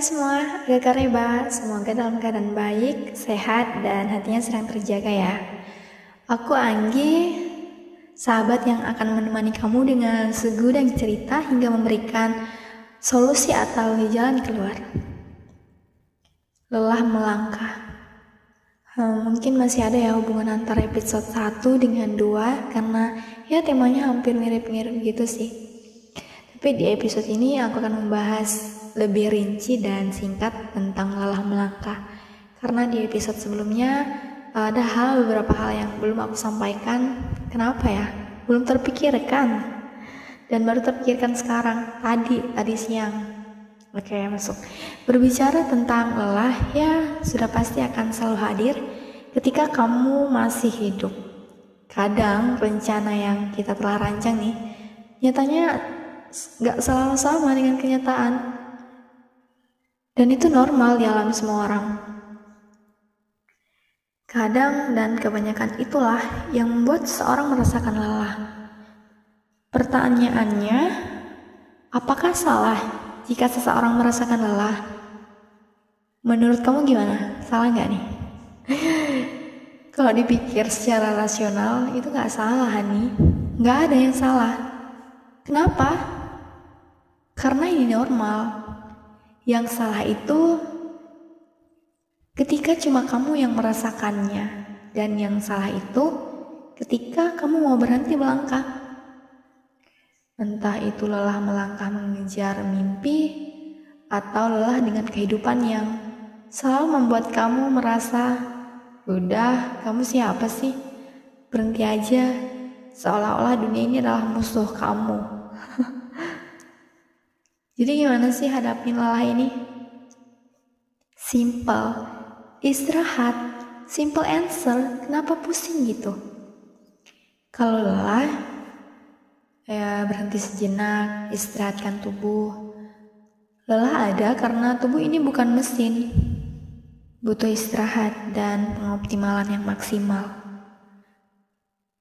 semua, Gak Reba. Semoga dalam keadaan baik, sehat, dan hatinya sedang terjaga ya. Aku Anggi, sahabat yang akan menemani kamu dengan segudang cerita hingga memberikan solusi atau jalan keluar. Lelah melangkah. Hmm, mungkin masih ada ya hubungan antara episode 1 dengan 2 karena ya temanya hampir mirip-mirip gitu sih. Tapi di episode ini aku akan membahas lebih rinci dan singkat tentang lelah melangkah. Karena di episode sebelumnya ada hal beberapa hal yang belum aku sampaikan. Kenapa ya? Belum terpikirkan. Dan baru terpikirkan sekarang, tadi, tadi siang. Oke, masuk. Berbicara tentang lelah, ya sudah pasti akan selalu hadir ketika kamu masih hidup. Kadang rencana yang kita telah rancang nih, nyatanya gak selalu sama dengan kenyataan. Dan itu normal dialami semua orang. Kadang dan kebanyakan itulah yang membuat seorang merasakan lelah. Pertanyaannya, apakah salah jika seseorang merasakan lelah? Menurut kamu gimana? Salah nggak nih? Kalau dipikir secara rasional itu nggak salah, Hani. Nggak ada yang salah. Kenapa? Karena ini normal. Yang salah itu ketika cuma kamu yang merasakannya, dan yang salah itu ketika kamu mau berhenti melangkah. Entah itu lelah melangkah mengejar mimpi, atau lelah dengan kehidupan yang selalu membuat kamu merasa, udah, kamu siapa sih? Berhenti aja, seolah-olah dunia ini adalah musuh kamu. Jadi gimana sih hadapin lelah ini? Simple, istirahat, simple answer, kenapa pusing gitu? Kalau lelah, ya berhenti sejenak, istirahatkan tubuh. Lelah ada karena tubuh ini bukan mesin, butuh istirahat dan pengoptimalan yang maksimal.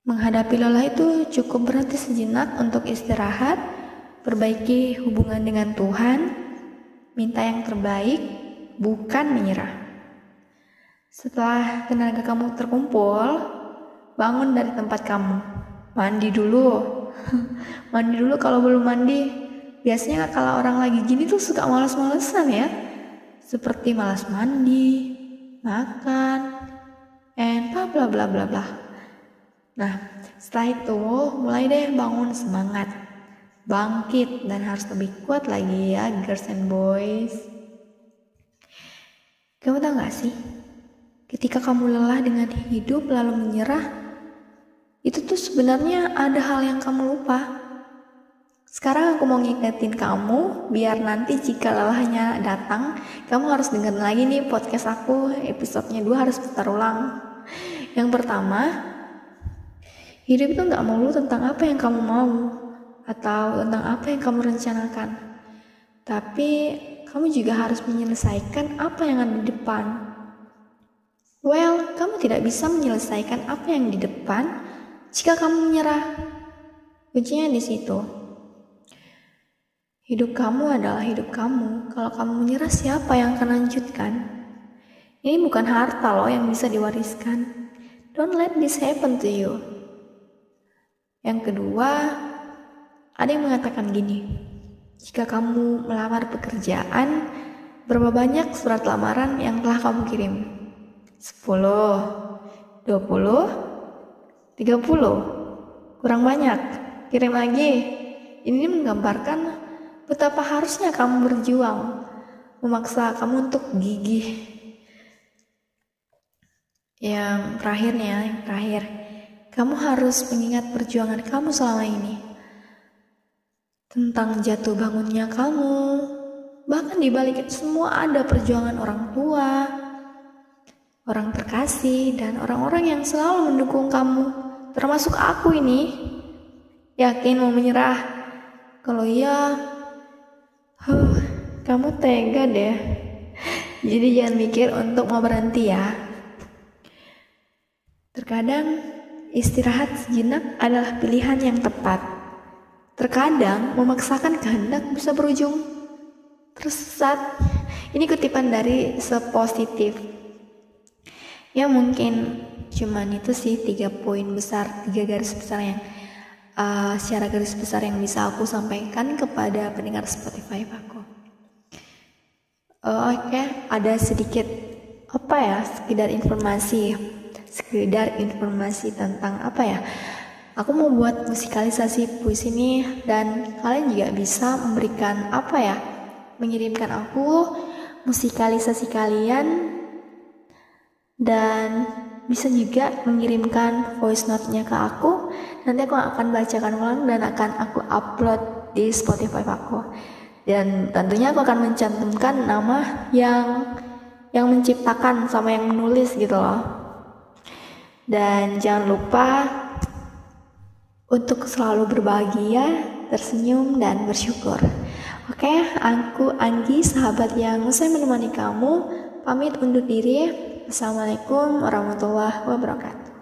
Menghadapi lelah itu cukup berhenti sejenak untuk istirahat, perbaiki hubungan dengan Tuhan, minta yang terbaik, bukan menyerah. Setelah tenaga kamu terkumpul, bangun dari tempat kamu. Mandi dulu. mandi dulu kalau belum mandi. Biasanya kalau orang lagi gini tuh suka malas-malesan ya. Seperti malas mandi, makan, and bla bla bla bla bla. Nah, setelah itu mulai deh bangun semangat bangkit dan harus lebih kuat lagi ya girls and boys. Kamu tahu gak sih? Ketika kamu lelah dengan hidup lalu menyerah itu tuh sebenarnya ada hal yang kamu lupa. Sekarang aku mau ngingetin kamu biar nanti jika lelahnya datang kamu harus dengar lagi nih podcast aku. Episodenya dua harus putar ulang. Yang pertama hidup itu nggak melulu tentang apa yang kamu mau atau tentang apa yang kamu rencanakan. Tapi kamu juga harus menyelesaikan apa yang ada di depan. Well, kamu tidak bisa menyelesaikan apa yang di depan jika kamu menyerah. Kuncinya di situ. Hidup kamu adalah hidup kamu. Kalau kamu menyerah, siapa yang akan lanjutkan? Ini bukan harta loh yang bisa diwariskan. Don't let this happen to you. Yang kedua, ada yang mengatakan gini, jika kamu melamar pekerjaan, berapa banyak surat lamaran yang telah kamu kirim? 10, 20, 30. Kurang banyak. Kirim lagi. Ini menggambarkan betapa harusnya kamu berjuang, memaksa kamu untuk gigih. Yang terakhirnya, yang terakhir, kamu harus mengingat perjuangan kamu selama ini tentang jatuh bangunnya kamu. Bahkan di balik itu semua ada perjuangan orang tua, orang terkasih, dan orang-orang yang selalu mendukung kamu, termasuk aku ini. Yakin mau menyerah? Kalau iya, huh, kamu tega deh. Jadi jangan mikir untuk mau berhenti ya. Terkadang istirahat sejenak adalah pilihan yang tepat. Terkadang memaksakan kehendak bisa berujung tersesat. ini kutipan dari sepositif ya mungkin cuman itu sih tiga poin besar tiga garis besar yang uh, secara garis besar yang bisa aku sampaikan kepada pendengar Spotify aku uh, oke okay, ada sedikit apa ya sekedar informasi sekedar informasi tentang apa ya aku mau buat musikalisasi puisi ini dan kalian juga bisa memberikan apa ya? Mengirimkan aku musikalisasi kalian dan bisa juga mengirimkan voice note-nya ke aku. Nanti aku akan bacakan ulang dan akan aku upload di Spotify aku. Dan tentunya aku akan mencantumkan nama yang yang menciptakan sama yang menulis gitu loh. Dan jangan lupa untuk selalu berbahagia, tersenyum, dan bersyukur. Oke, aku Anggi, sahabat yang saya menemani kamu, pamit undur diri. Assalamualaikum warahmatullahi wabarakatuh.